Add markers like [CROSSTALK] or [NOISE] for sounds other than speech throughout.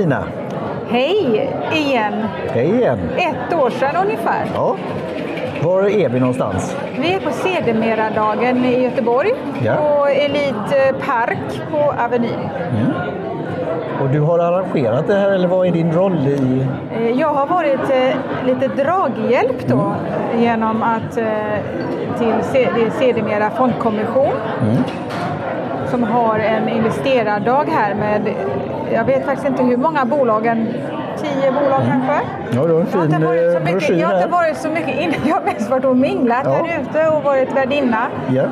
Nina! Hej igen! Hej igen! Ett år sedan ungefär. Ja. Var är vi någonstans? Vi är på Sedermera-dagen i Göteborg Ja. på Elite Park på Avenyn. Och du har arrangerat det här eller vad är din roll i... Eh, Jag har varit eh, lite draghjälp då Mm. genom att eh, till Sedermera fondkommission Mm. som har en investerardag här med, jag vet faktiskt inte hur många bolagen, tio bolag kanske? Ja, du har en Jag har, inte fin varit så eh, mycket, broschyr jag har inte varit så mycket inne. [LAUGHS] Jag har mest varit och minglat Ja. här ute och varit värdinna. Ja.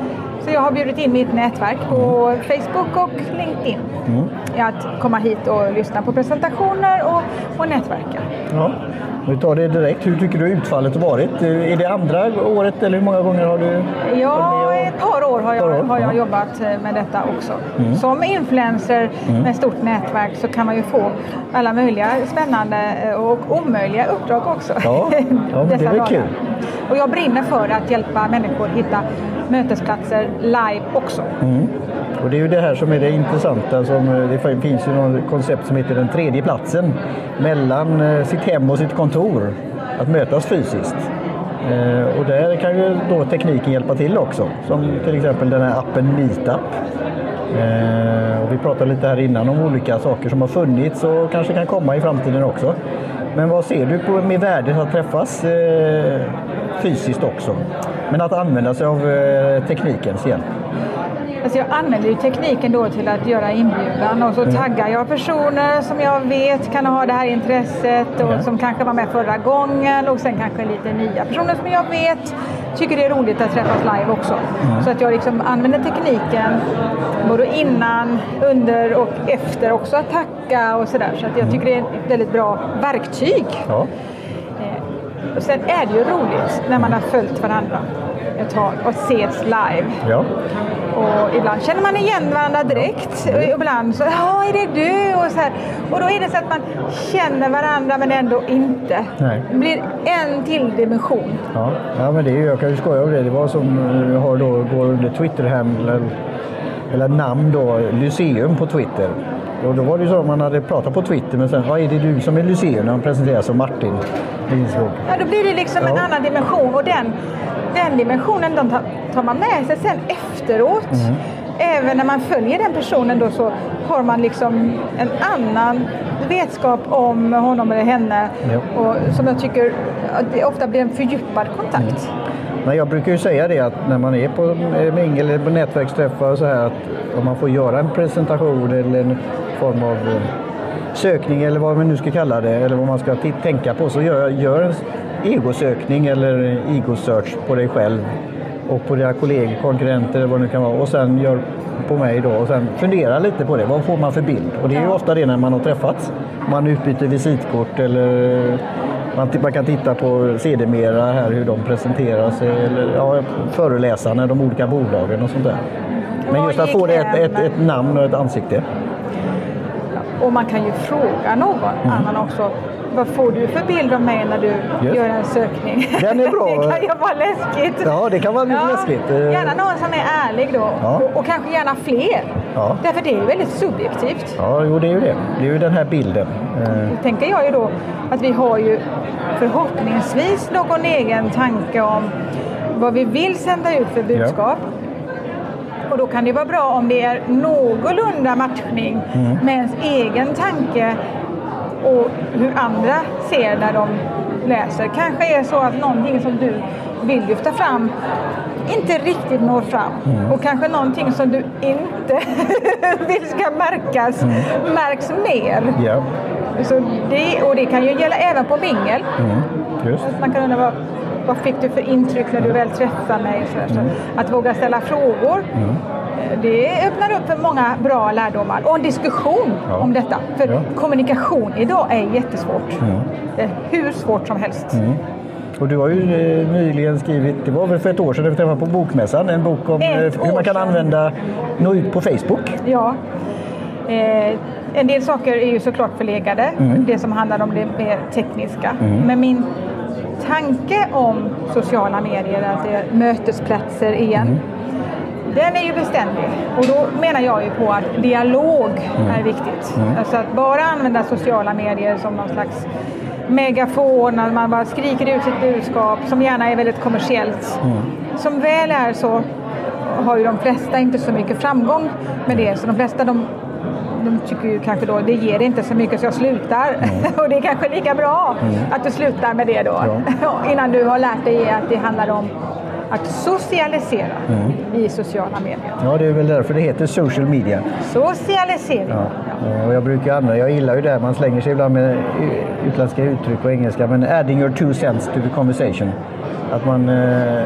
Så jag har bjudit in mitt nätverk på Facebook och LinkedIn. Mm. Att komma hit och lyssna på presentationer och, och nätverka. ja. Vi tar det direkt. Hur tycker du utfallet har varit? Är det andra året eller hur många gånger har du Ja, varit med ett par år har jag, år, har jag ja. jobbat eh, med detta också. Som influencer med stort nätverk så kan man ju få alla möjliga spännande eh, och omöjliga uppdrag också. Ja, ja, [LAUGHS] det är kul. Och jag brinner för att hjälpa människor hitta mötesplatser live också. Mm. Och det är ju det här som är det intressanta. Som, eh, det finns ju något koncept som heter den tredje platsen. Mellan sitt hem och sitt kontor. Att mötas fysiskt. Eh, och där kan ju då tekniken hjälpa till också. Som till exempel den här appen Meetup. Eh, och vi pratade lite här innan om olika saker som har funnits och kanske kan komma i framtiden också. Men vad ser du på med värdet att träffas eh, fysiskt också? Men att använda sig av teknikens hjälp. Alltså jag använder ju tekniken då till att göra inbjudan och så taggar jag personer som jag vet kan ha det här intresset och som kanske var med förra gången och sen kanske lite nya personer som jag vet tycker det är roligt att träffas live också. Så att jag liksom använder tekniken både innan, under och efter också att tacka och sådär. Så att jag tycker det är ett väldigt bra verktyg. Ja. Eh, Och sen är det ju roligt när man har följt varandra ett tag och ses live. Ja. Och ibland känner man igen varandra direkt. Och ibland så, ja, är det du? Och, så här. och då är det så att man känner varandra men ändå inte. Nej. Det blir en till dimension. Ja, ja men det är, jag kan ju skoja om det. Det var som eh, jag har då, går under Twitter-handle eller namn då, Lyceum på Twitter. Och då var det ju så att man hade pratat på Twitter men sen, vad är det du som är Lyceum? När han presenteras som Martin Lindskog. Ja, då blir det liksom en Ja. annan dimension och den, den dimensionen de tar, man med sig sen efteråt. Mm. Även när man följer den personen då så har man liksom en annan vetskap om honom eller henne Ja. och som jag tycker det ofta blir en fördjupad kontakt. Men jag brukar ju säga det att när man är på eh, mingel eller på nätverksträffar och så här att om man får göra en presentation eller en form av eh, sökning eller vad man nu ska kalla det eller vad man ska tänka på så gör, gör en egosökning eller ego-search på dig själv och på dina kollegor, konkurrenter eller vad det nu kan vara och sen gör på mig då och sen fundera lite på det. Vad får man för bild? Och det är ju ofta det när man har träffats. Man utbyter visitkort eller man, man kan titta på sedermera här hur de presenterar sig eller ja, föreläsarna, de olika bolagen och sånt där. Men just att få det ett, ett, ett namn och ett ansikte. Och man kan ju fråga någon annan också. Vad får du för bild av mig när du Just. gör en sökning? Den är bra. [LAUGHS] det kan ju vara läskigt. Ja, det kan vara lite läskigt. Gärna någon som är ärlig då. Ja. Och, och kanske gärna fler. Ja. Därför det är ju väldigt subjektivt. Ja, jo, det är ju det. Det är ju den här bilden. Eh, Då tänker jag ju då att vi har ju förhoppningsvis någon egen tanke om vad vi vill sända ut för budskap. Och då kan det vara bra om det är någorlunda matchning Mm. med ens egen tanke och hur andra ser när de läser. Kanske är så att någonting som du vill lyfta fram inte riktigt når fram. Mm. Och kanske någonting som du inte [LAUGHS] vill ska märkas, märks mer. ja, Så det, och det kan ju gälla även på mingel. mm. Man kan undra vad, vad fick du för intryck när du väl träffade mig? Så, så att våga ställa frågor. Mm. eh, Det öppnar upp för många bra lärdomar och en diskussion Ja. om detta. För Ja. kommunikation idag är jättesvårt. Mm. Det är hur svårt som helst. Och du har ju eh, nyligen skrivit, det var väl för ett år sedan vi träffade på Bokmässan, en bok om Ett eh, hur man kan sedan. använda, nå ut på Facebook. Ja. Eh, en del saker är ju såklart förlegade, Mm. det som handlar om det mer tekniska. Men min tanke om sociala medier, att det är mötesplatser igen, den är ju beständig. Och då menar jag ju på att dialog är viktigt. Alltså att bara använda sociala medier som någon slags megafon, när man bara skriker ut sitt budskap som gärna är väldigt kommersiellt. Som väl är så har ju de flesta inte så mycket framgång med det. Så de flesta de, de tycker ju kanske då det ger inte så mycket så jag slutar. [LAUGHS] och det är kanske lika bra att du slutar med det då. [LAUGHS] Innan du har lärt dig att det handlar om att socialisera i sociala medier. Ja, det är väl därför det heter social media. Socialisering. Ja. Och jag brukar använda, jag gillar ju det man slänger sig ibland med utländska uttryck på engelska, men adding your two cents to the conversation. Att man eh,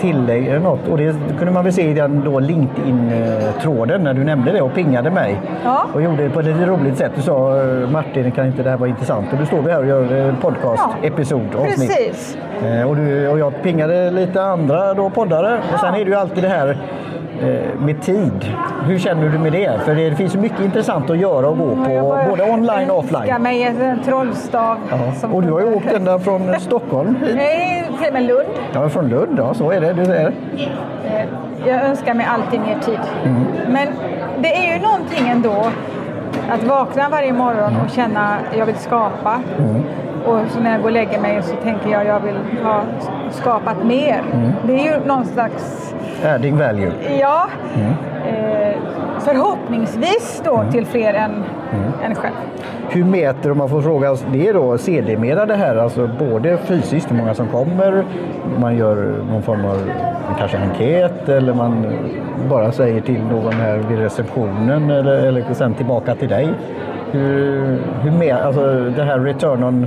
tillägger något. Och det kunde man väl se i den då LinkedIn-tråden när du nämnde det och pingade mig. Ja. Och gjorde det på ett lite roligt sätt. Du sa eh, Martin, kan inte det här vara intressant? Och du står vi här och gör eh, podcast, Ja. Precis. Eh, Och, du, och jag pingade lite andra då poddare. Och sen är det ju alltid det här med tid. Hur känner du med det? För det finns ju mycket intressant att göra och gå Jag på, bara både online och offline. mig en trollstav. Ja. Och du har ju åkt ända från [LAUGHS] Stockholm hit. Nej, till och med Lund. Ja, från Lund, ja så är det. Du är. Eh, Jag önskar mig alltid mer tid. Mm. Men det är ju någonting ändå att vakna varje morgon och känna att jag vill skapa. Mm. Och så när jag går och lägger mig så tänker jag att jag vill ha skapat mer. Mm. Det är ju någon slags, Adding value. ja, Mm. eh, förhoppningsvis då till fler än, Mm. än själv. Hur mäter, om man får fråga, det är då sedermera det här, alltså både fysiskt, hur många som kommer, man gör någon form av kanske enkät eller man bara säger till någon här vid receptionen eller, eller sen tillbaka till dig. Hur, hur med, alltså det här return on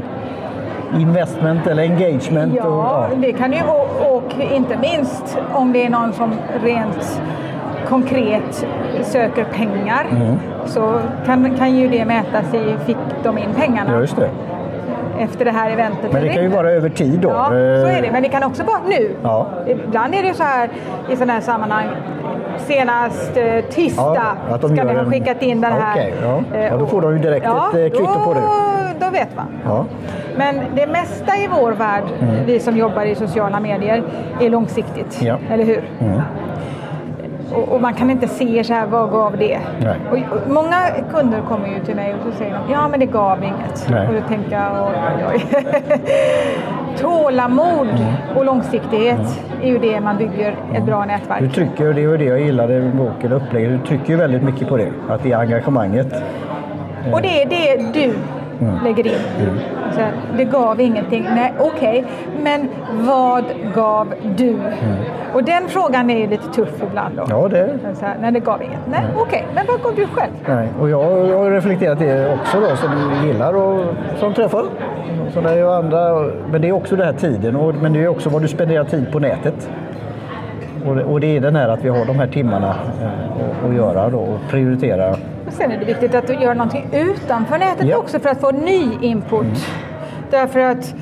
investment eller engagement? Ja, och, det kan ju och, och inte minst om det är någon som rent konkret söker pengar Mm. så kan, kan ju det mätas i fick de in pengarna ja, just det. efter det här eventet. Men det kan ju vara över tid då. Ja, så är det. Men det kan också vara nu. Ja. Ibland är det så här i sådana här sammanhang. Senast eh, tisdag Ja, att de ska ni ha skickat in den här. Okej, ja. eh, Ja, då får de ju direkt ett, eh, kvitto på det. Då, vet man. Ja. Men det mesta i vår värld, vi som jobbar i sociala medier, är långsiktigt. Ja. Eller hur? Mm. Och, och man kan inte se så här, vad gav det? Nej. Och, och många kunder kommer ju till mig och så säger de, ja men det gav inget. Nej. Och då tänker jag, oj, oj, oj. [LAUGHS] Tålamod Mm. och långsiktighet är ju det man bygger ett bra nätverk. Du trycker, och det var det jag gillade i boken, upplägget, du trycker ju väldigt mycket på det, att det är engagemanget. Och det är det du Mm. lägger in. Så här, det gav ingenting. Nej, okej. Men vad gav du? Och den frågan är ju lite tuff ibland. Då. Mm. Ja, det Så här, nej, det gav inget. Nej, okej. Men vad gav du själv? Nej, och jag, jag har reflekterat det också då som gillar och som träffar. Så det är ju andra, men det är också den här tiden, och, men det är också vad du spenderar tid på nätet. Och det, och det är den här att vi har de här timmarna eh, att göra då och prioritera. Sen är det viktigt att du gör någonting utanför nätet Ja. också för att få ny input. Därför att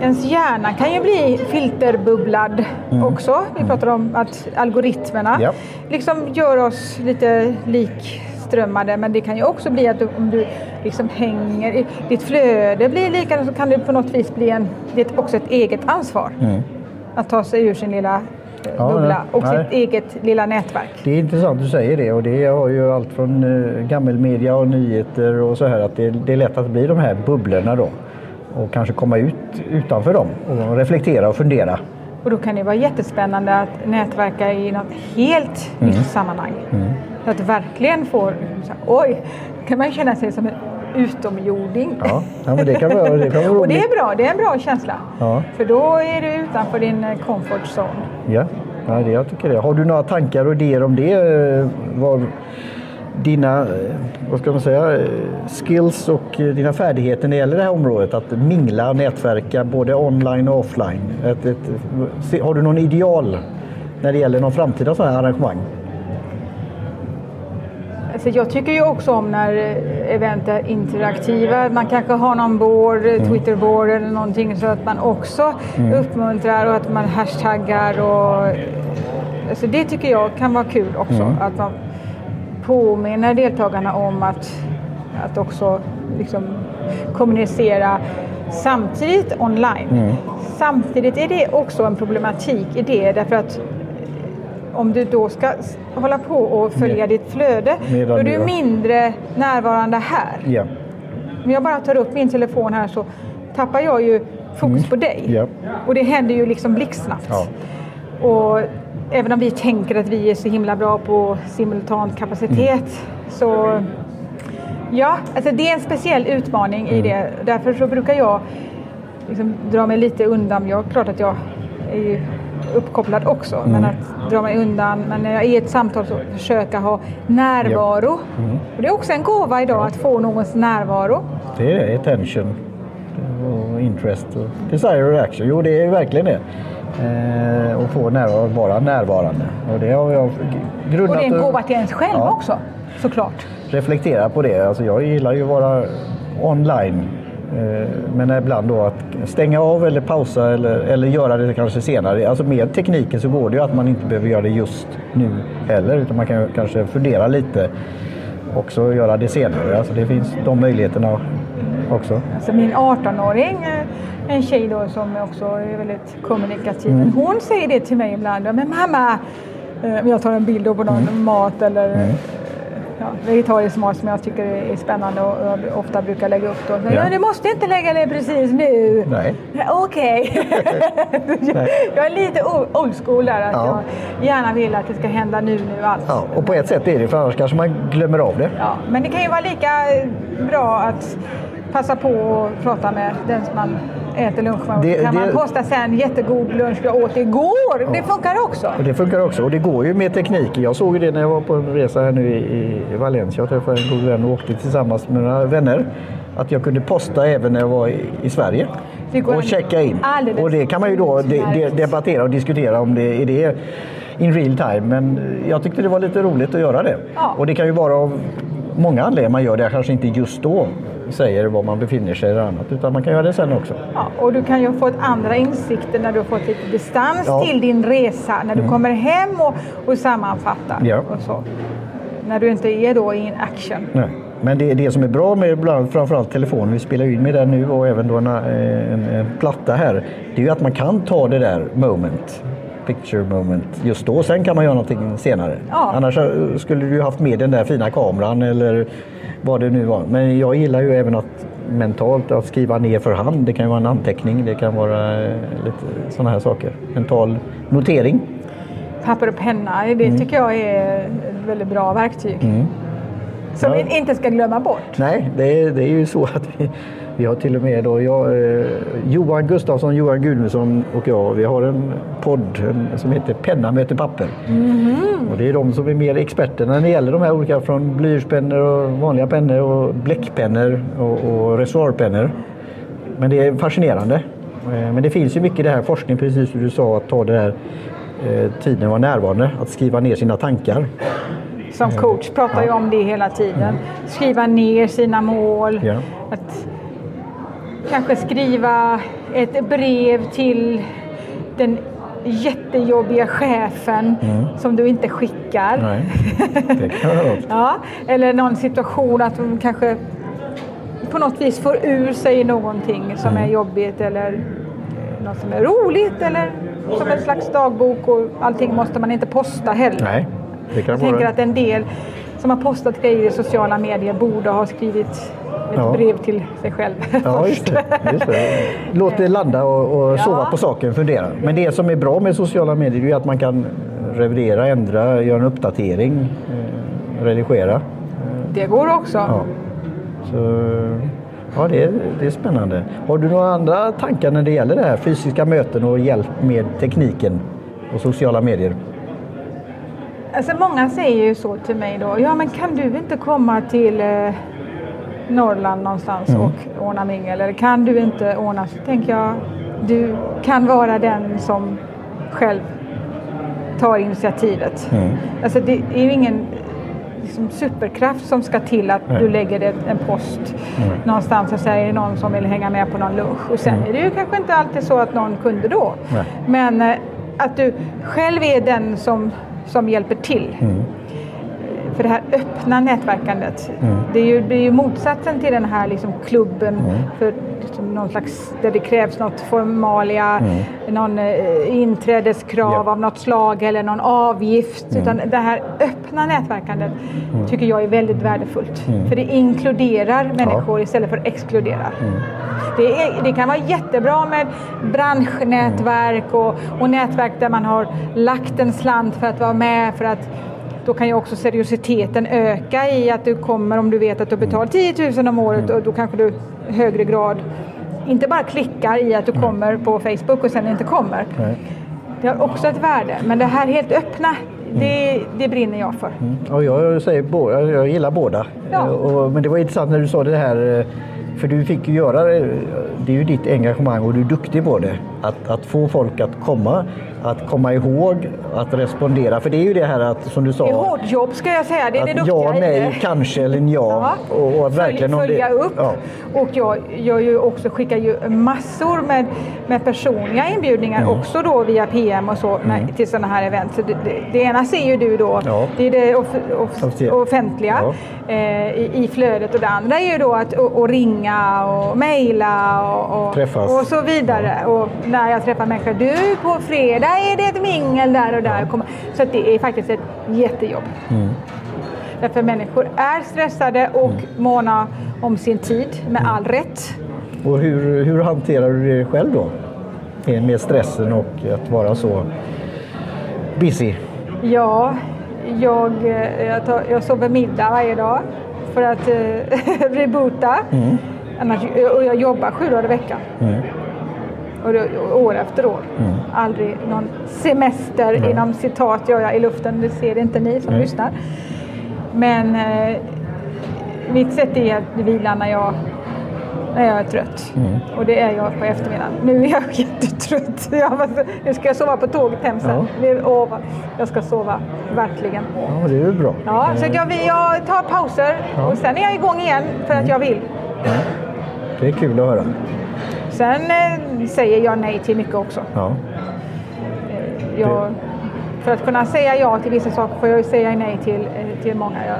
ens hjärna kan ju bli filterbubblad också. Vi pratar om att algoritmerna Ja. liksom gör oss lite likströmmade. Men det kan ju också bli att du, om du liksom hänger i ditt flöde blir likadant så kan det på något vis bli en, det är också ett eget ansvar. Att ta sig ur sin lilla Mm. Ja, bubbla och Nej. sitt eget lilla nätverk. Det är intressant du säger det och det har ju allt från eh, gammelmedia och nyheter och så här att det, det är lätt att bli de här bubblorna då och kanske komma ut utanför dem och reflektera och fundera. Och då kan det vara jättespännande att nätverka i något helt Mm. nytt sammanhang. Så att verkligen får, så här, oj, kan man känna sig som en utomjording. Ja, ja men det kan vara, det kan vara och det är bra, det är en bra känsla. Ja. För då är du utanför din eh, comfort zone. Ja, ja det, jag tycker det. Har du några tankar och idéer om det? Eh, Vad dina, eh, vad ska man säga, skills och dina färdigheter när det gäller det här området? Att mingla och nätverka både online och offline. Ett, ett, har du någon ideal när det gäller någon framtida sådana här arrangemang? Alltså jag tycker ju också om när eh, event är interaktiva. Man kanske har någon board, Mm. eh, Twitterboard eller någonting så att man också uppmuntrar och att man hashtaggar och alltså det tycker jag kan vara kul också. Mm. Att man påminner deltagarna om att, att också liksom kommunicera samtidigt online. Mm. Samtidigt är det också en problematik i det därför att om du då ska hålla på och följa Med- ditt flöde, Medan då är du- mindre närvarande här. Ja. Om jag bara tar upp min telefon här så tappar jag ju fokus på dig. Mm. Ja. Och det händer ju liksom blixtsnabbt. Ja. Och även om vi tänker att vi är så himla bra på simultant kapacitet Mm. så ja, alltså det är en speciell utmaning Mm. i det. Därför så brukar jag liksom dra mig lite undan. Jag klart att jag är ju uppkopplad också, Mm. men att dra mig undan. Men när jag är i ett samtal så försöka ha närvaro. Mm. Och det är också en gåva idag att få någons närvaro. Det är attention och interest och desire och action. Jo, det är verkligen det. Eh, och få närvaro, vara närvarande. Och det har jag grundat Och det är en gåva till ens själv Ja. också, såklart. reflektera på det. Alltså jag gillar ju att vara online. Eh, Men ibland då att stänga av eller pausa eller, eller göra det kanske senare. Alltså med tekniken så går det ju att man inte behöver göra det just nu heller. Utan man kan kanske fundera lite och så göra det senare. Alltså det finns de möjligheterna också. Alltså min 18-åring, eh, en tjej då som också är väldigt kommunikativ, Mm. hon säger det till mig ibland. Men mamma, eh, om jag tar en bild på någon Mm. mat eller eh, ja, vegetarisk mat som jag tycker är spännande och jag ofta brukar lägga upp då. Så, Ja. du måste inte lägga det precis nu. Nej. Okej. [LAUGHS] jag är lite old school där. Att Ja. Jag gärna vill att det ska hända nu, nu allt. Ja, och på ett sätt är det för annars kanske man glömmer av det. Ja, men det kan ju vara lika bra att passa på att prata med den som man äter lunch med. Det- kan det- man posta sen jättegod lunch jag åt igår. Det funkar också. Och det funkar också. Och det går ju med tekniken. Jag såg ju det när jag var på en resa här nu i, i Valencia. Jag träffade en god vän och åkte tillsammans med några vänner. Att jag kunde posta även när jag var i, i Sverige. Och checka in. alldeles Och det kan man ju då de, de, debattera och diskutera om det är det in real time. Men jag tyckte det var lite roligt att göra det. Ja. Och det kan ju vara av många anledningar man gör det. Kanske inte just då säger var man befinner sig eller annat. Utan man kan göra det sen också. Ja, och du kan ju få andra insikter när du har fått lite distans Ja. Mm. till din resa. När du kommer hem och, och sammanfattar. Ja. Och så. När du inte är då in action. Nej. Men det, det som är bra med bland, framförallt telefonen, vi spelar in med den nu och även då en, en, en platta här, det är ju att man kan ta det där moment, picture moment, just då. Sen kan man göra någonting senare. Ja. Annars eh, skulle du haft med den där fina kameran eller vad det nu var. Men jag gillar ju även att mentalt att skriva ner för hand. Det kan ju vara en anteckning, det kan vara eh, lite sådana här saker. Mental notering. Papper och penna, det Mm. tycker jag är ett väldigt bra verktyg. Som vi inte ska glömma bort. Nej, det är, det är ju så att vi, vi har till och med då, jag, eh, Johan Gustafsson, Johan Gudmundsson och jag, vi har en podd en, som heter Penna möter papper. Och det är de som är mer experter när det gäller de här olika från blyertspennor och vanliga pennor och bläckpennor och, och reservoarpennor. Men det är fascinerande. Eh, Men det finns ju mycket i det här forskning, precis som du sa, att ta det här eh, tiden vara närvarande, att skriva ner sina tankar. Som coach pratar jag om det hela tiden. Skriva ner sina mål. Ja. Att kanske skriva ett brev till den jättejobbiga chefen som du inte skickar. Nej, det kan vara. [LAUGHS] Ja, eller någon situation att de kanske på något vis får ur sig någonting som Mm. är jobbigt eller något som är roligt eller som en slags dagbok och allting måste man inte posta heller. Nej, det kan Jag tänker vara. att en del som har postat grejer i sociala medier borde ha skrivit ett Ja. brev till sig själv Ja, [LAUGHS] just det. Just det. Låt det landa och, och sova Ja. på saken, fundera. Men det som är bra med sociala medier är att man kan revidera, ändra, göra en uppdatering, eh, redigera. Det går också. Ja. Så, ja, det är, det är spännande. Har du några andra tankar när det gäller det här fysiska möten och hjälp med tekniken och sociala medier? Alltså många säger ju så till mig då. Ja men kan du inte komma till eh, Norrland någonstans Mm. och ordna mingel? Eller kan du inte ordna? Så tänker jag, du kan vara den som själv tar initiativet. Mm. Alltså det är ju ingen liksom, superkraft som ska till att Nej. du lägger en post någonstans och säger någon som vill hänga med på någon lunch. Och sen är det ju kanske inte alltid så att någon kunde då. Nej. Men eh, att du själv är den som, som hjälper till. Mm. För det här öppna nätverkandet, det, är ju, det är ju motsatsen till den här liksom klubben för som någon slags, där det krävs något formalia, någon eh, inträdeskrav Ja. av något slag eller någon avgift. Utan det här öppna nätverkandet tycker jag är väldigt värdefullt. För det inkluderar människor istället för att exkludera. Det, är, det kan vara jättebra med branschnätverk och, och nätverk där man har lagt en slant för att vara med för att då kan ju också seriositeten öka i att du kommer om du vet att du betalar 10 000 om året och då kanske du i högre grad inte bara klickar i att du kommer på Facebook och sen inte kommer. Nej. Det har också ett värde, men det här helt öppna, det, det brinner jag för. Ja, jag, säger jag gillar båda. Ja. Och, men det var intressant när du sa det här, eh, för du fick ju göra det, det är ju ditt engagemang och du är duktig på det. Att, att få folk att komma, att komma ihåg, att respondera. För det är ju det här att, som du sa, Det är hårt jobb ska jag säga, det är det duktiga ja, i nej, det. kanske eller en ja. Och, och att verkligen om följa det, upp. Ja, Och jag gör ju också, skickar ju massor med, med personliga inbjudningar Mm. också då via PM och så när, till sådana här event. Så det, det, det ena ser ju du då, Ja. det är det off, off, offentliga Ja. eh, i, i flödet och det andra är ju då att och, och ringa och mejla och, och, och så vidare. Och när jag träffar människor, du på fredag är det ett mingel där och där. Så det är faktiskt ett jättejobb. Mm. Därför människor är stressade och måna om sin tid med all rätt. Och hur, hur hanterar du det själv då? Med stressen och att vara så busy? Ja, jag, eh, jag, tar, jag sover middag varje dag för att eh, [LAUGHS] reboota. Annars, och jag jobbar sju dagar i veckan. Och det, år efter år. Aldrig någon semester inom citat gör jag i luften. Det ser inte ni som Nej. lyssnar. Men eh, mitt sätt är att vila när jag, när jag är trött. Och det är jag på eftermiddagen. Nu är jag [LAUGHS] jättetrött. Jag, nu ska jag sova på tåget hem sen. Ja. Jag ska sova, verkligen. Ja, det är ju bra. Ja, så jag, jag tar pauser och sen är jag igång igen för att jag vill. Det är kul att höra. Sen eh, säger jag nej till mycket också. Ja. Jag, för att kunna säga ja till vissa saker får jag säga nej till, eh, till många. Jag,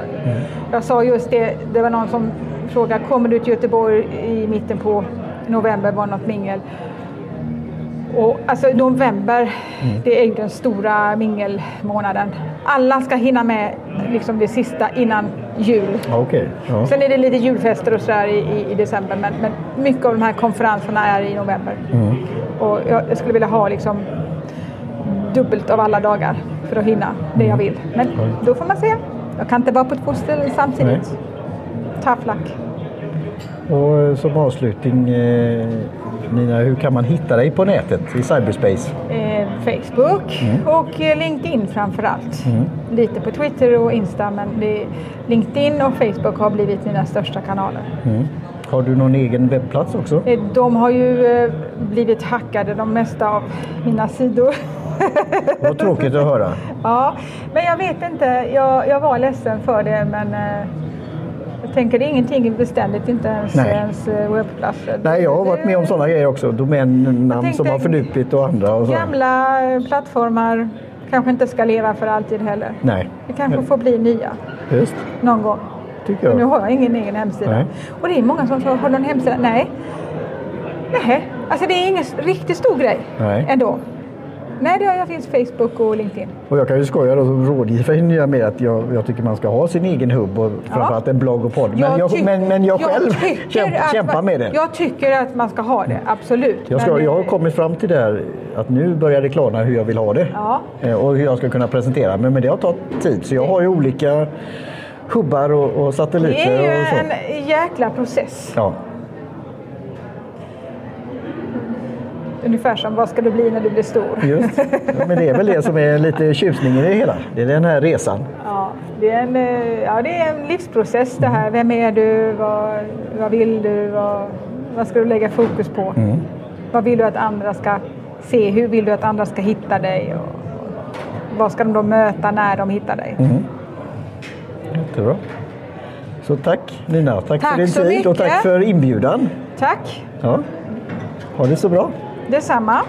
jag sa just det, det var någon som frågade, kommer du till Göteborg i mitten på november, var något mingel? Och, alltså november, det är ju den stora mingelmånaden. Alla ska hinna med liksom det sista innan jul. Okej. Ja. Sen är det lite julfester och sådär i, i, december men, men mycket av de här konferenserna är i november. Och jag, jag skulle vilja ha liksom dubbelt av alla dagar för att hinna det jag vill. Men då får man se. Jag kan inte vara på två ställen samtidigt. Tough luck. Och eh, som avslutning, eh, Nina, hur kan man hitta dig på nätet i cyberspace? Eh, Facebook och eh, LinkedIn framför allt. Lite på Twitter och Insta men LinkedIn och Facebook har blivit mina största kanaler. Har du någon egen webbplats också? Eh, De har ju eh, blivit hackade de mesta av mina sidor. [LAUGHS] Vad tråkigt att höra. Ja, men jag vet inte. Jag, jag var ledsen för det men eh, tänker det är ingenting beständigt, inte ens, Nej. ens eh, webbplatser. Nej, jag har varit med om sådana grejer också. Domännamn Jag som har förlupit och andra. Och så. Gamla eh, plattformar kanske inte ska leva för alltid heller. Nej, Det kanske får bli nya just någon gång. tycker Men nu jag. har jag ingen egen hemsida. Nej. Och det är många som frågar, har du en hemsida? Nej. Nej, alltså det är ingen riktigt stor grej Nej. ändå. Nej, det jag finns Facebook och LinkedIn. Och jag kan ju skoja då som rådgivare med att jag, jag tycker man ska ha sin egen hubb och framförallt en blogg och podd. Men jag, ty- men, men jag själv [LAUGHS] kämpar med det. Jag tycker att man ska ha det, absolut. Jag, ska, Men, jag har kommit fram till det här att nu börjar det klarna hur jag vill ha det. Ja. Eh, Och hur jag ska kunna presentera mig. Men det har tagit tid. Så jag har ju olika hubbar och, och Det satelliter är ju en jäkla process. Ja. Ungefär som vad ska du bli när du blir stor? Just. Ja, Men det är väl det som är lite tjusningen i det hela. Det är den här resan. Ja, det är en, eh, ja, det är en livsprocess det här. Vem är du? Vad, vad vill du? Vad, vad ska du lägga fokus på? Vad vill du att andra ska se? Hur vill du att andra ska hitta dig? Och, vad ska de då möta när de hittar dig? Jättebra. Så tack Nina. Tack, Tack för din tid och tack mycket. för inbjudan. Tack! Ja. Ha det så bra. de Sama.